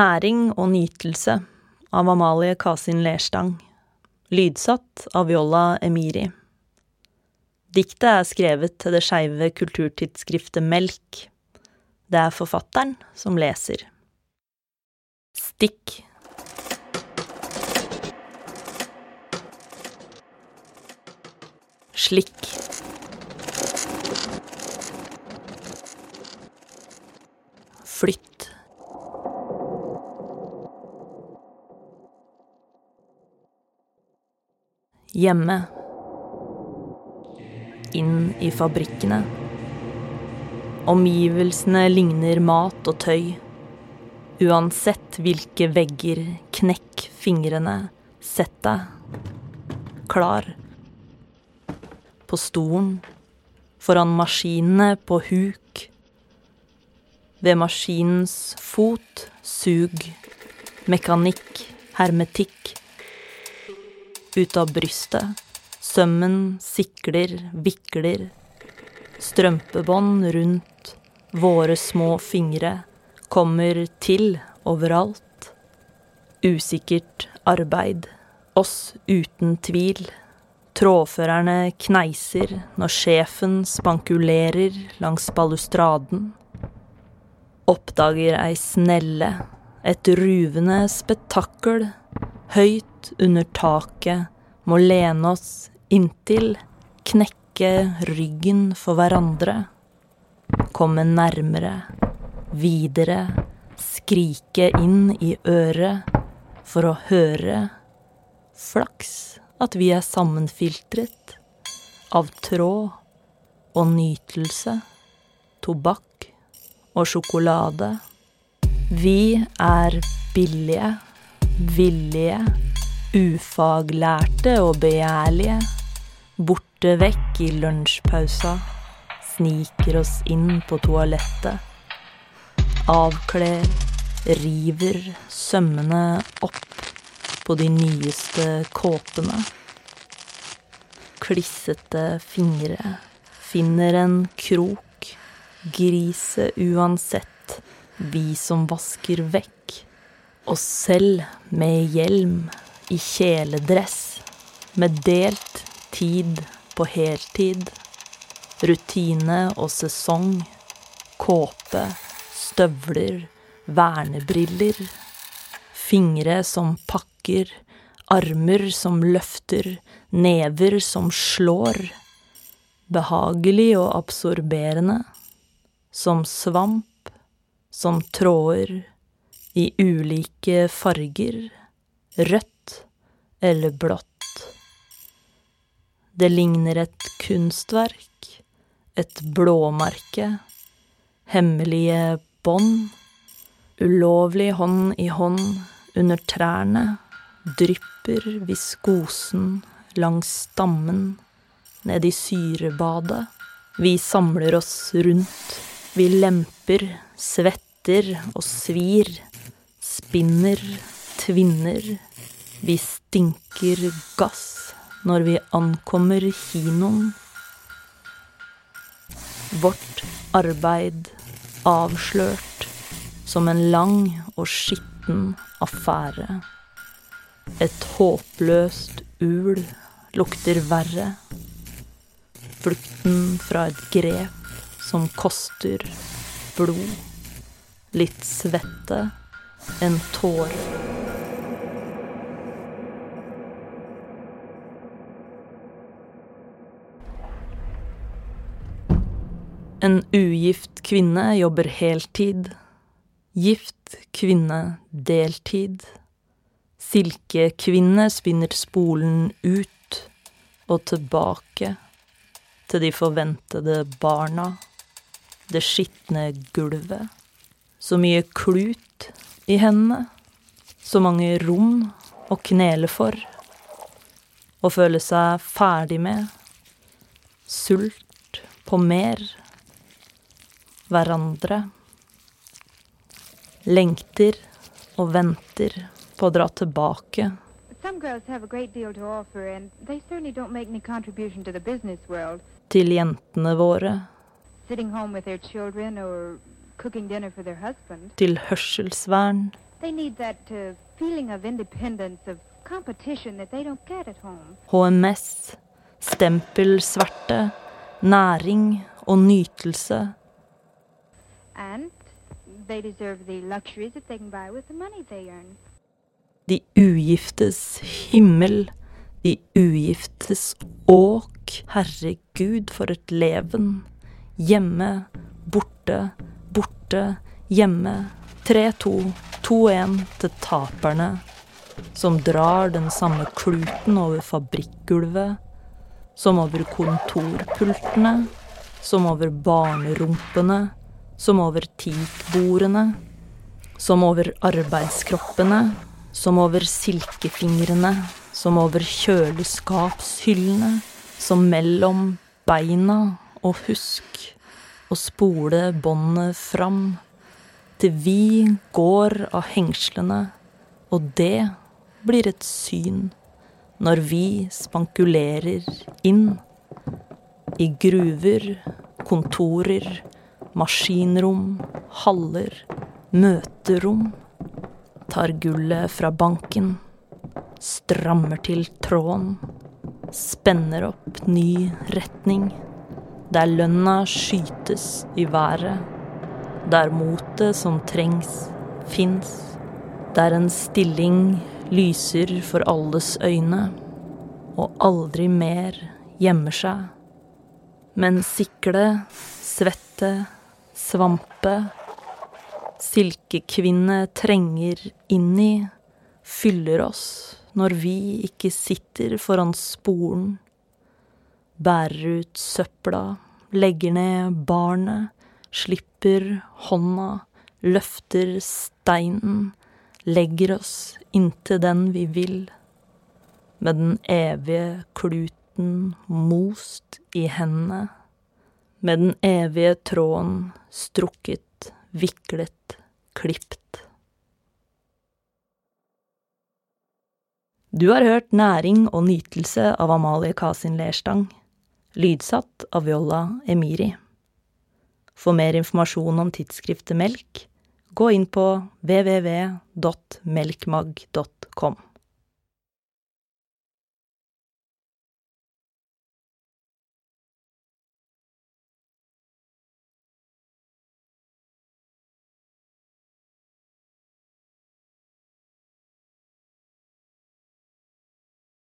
Næring og nytelse av Amalie Kasin Lerstang. Lydsatt av Viola Emiri. Diktet er skrevet til det skeive kulturtidsskriftet Melk. Det er forfatteren som leser. Stikk. Slikk. Flytt. Hjemme. Inn i fabrikkene. Omgivelsene ligner mat og tøy. Uansett hvilke vegger, knekk fingrene, sett deg. Klar. På stolen. Foran maskinene på huk. Ved maskinens fot, sug. Mekanikk, hermetikk. Ut av brystet. Sømmen sikler, vikler. Strømpebånd rundt våre små fingre kommer til overalt. Usikkert arbeid, oss uten tvil. Trådførerne kneiser når sjefen spankulerer langs balustraden. Oppdager ei snelle, et ruvende spetakkel, høyt under taket, må lene oss inntil, knekke ryggen for hverandre, komme nærmere, videre, skrike inn i øret for å høre. Flaks at vi er sammenfiltret av tråd og nytelse, tobakk og sjokolade. Vi er billige, villige, ufaglærte og begjærlige. Borte vekk i lunsjpausa, sniker oss inn på toalettet. Avkler, river sømmene opp på de nyeste kåpene. Klissete fingre finner en krok, grise uansett, vi som vasker vekk. Oss selv med hjelm, i kjeledress, med delt tid på heltid. Rutine og sesong, kåpe, støvler, vernebriller. Fingre som pakker, armer som løfter, never som slår. Behagelig og absorberende. Som svamp, som tråder, i ulike farger. Rødt eller blått. Det ligner et kunstverk, et blåmerke, hemmelige bånd. Ulovlig hånd i hånd under trærne drypper viskosen langs stammen ned i syrebadet. Vi samler oss rundt, vi lemper, svetter og svir, spinner, tvinner. Vi stinker gass når vi ankommer kinoen. Vårt arbeid avslørt som en lang og skitten affære. Et håpløst ul lukter verre. Flukten fra et grep som koster blod, litt svette, en tår. En ugift kvinne jobber heltid. Gift kvinne deltid. Silkekvinne spinner spolen ut og tilbake til de forventede barna, det skitne gulvet. Så mye klut i hendene, så mange rom å knele for, å føle seg ferdig med, sult på mer hverandre. Lengter og venter på å dra tilbake. Til jentene våre. Feeling hørselsvern. HMS, stempel stempelsverte, næring og nytelse. De ugiftes himmel, de ugiftes åk. Herregud, for et leven. Hjemme, borte, borte, hjemme. 3-2, 2-1 til taperne, som drar den samme kluten over fabrikkgulvet, som over kontorpultene, som over barnerumpene, som over teakbordene, som over arbeidskroppene, som over silkefingrene, som over kjøleskapshyllene, som mellom beina, og husk å spole båndet fram til vi går av hengslene, og det blir et syn når vi spankulerer inn i gruver, kontorer, maskinrom, haller, møterom, tar gullet fra banken, strammer til tråden, spenner opp ny retning, der lønna skytes i været der motet som trengs, fins. Der en stilling lyser for alles øyne, og aldri mer gjemmer seg. Men sikle, svette, svampe, silkekvinne trenger inn i, fyller oss når vi ikke sitter foran sporen, bærer ut søpla, legger ned barnet, slipper hånda, løfter steinen, legger oss inntil den vi vil, med den evige kluten most i hendene, med den evige tråden strukket, viklet, klipt. Du har hørt Næring og nytelse av Amalie Kasin Lerstang, lydsatt av Viola Emiri. For mer informasjon om tidsskriftet Melk, gå inn på www.melkmag.com.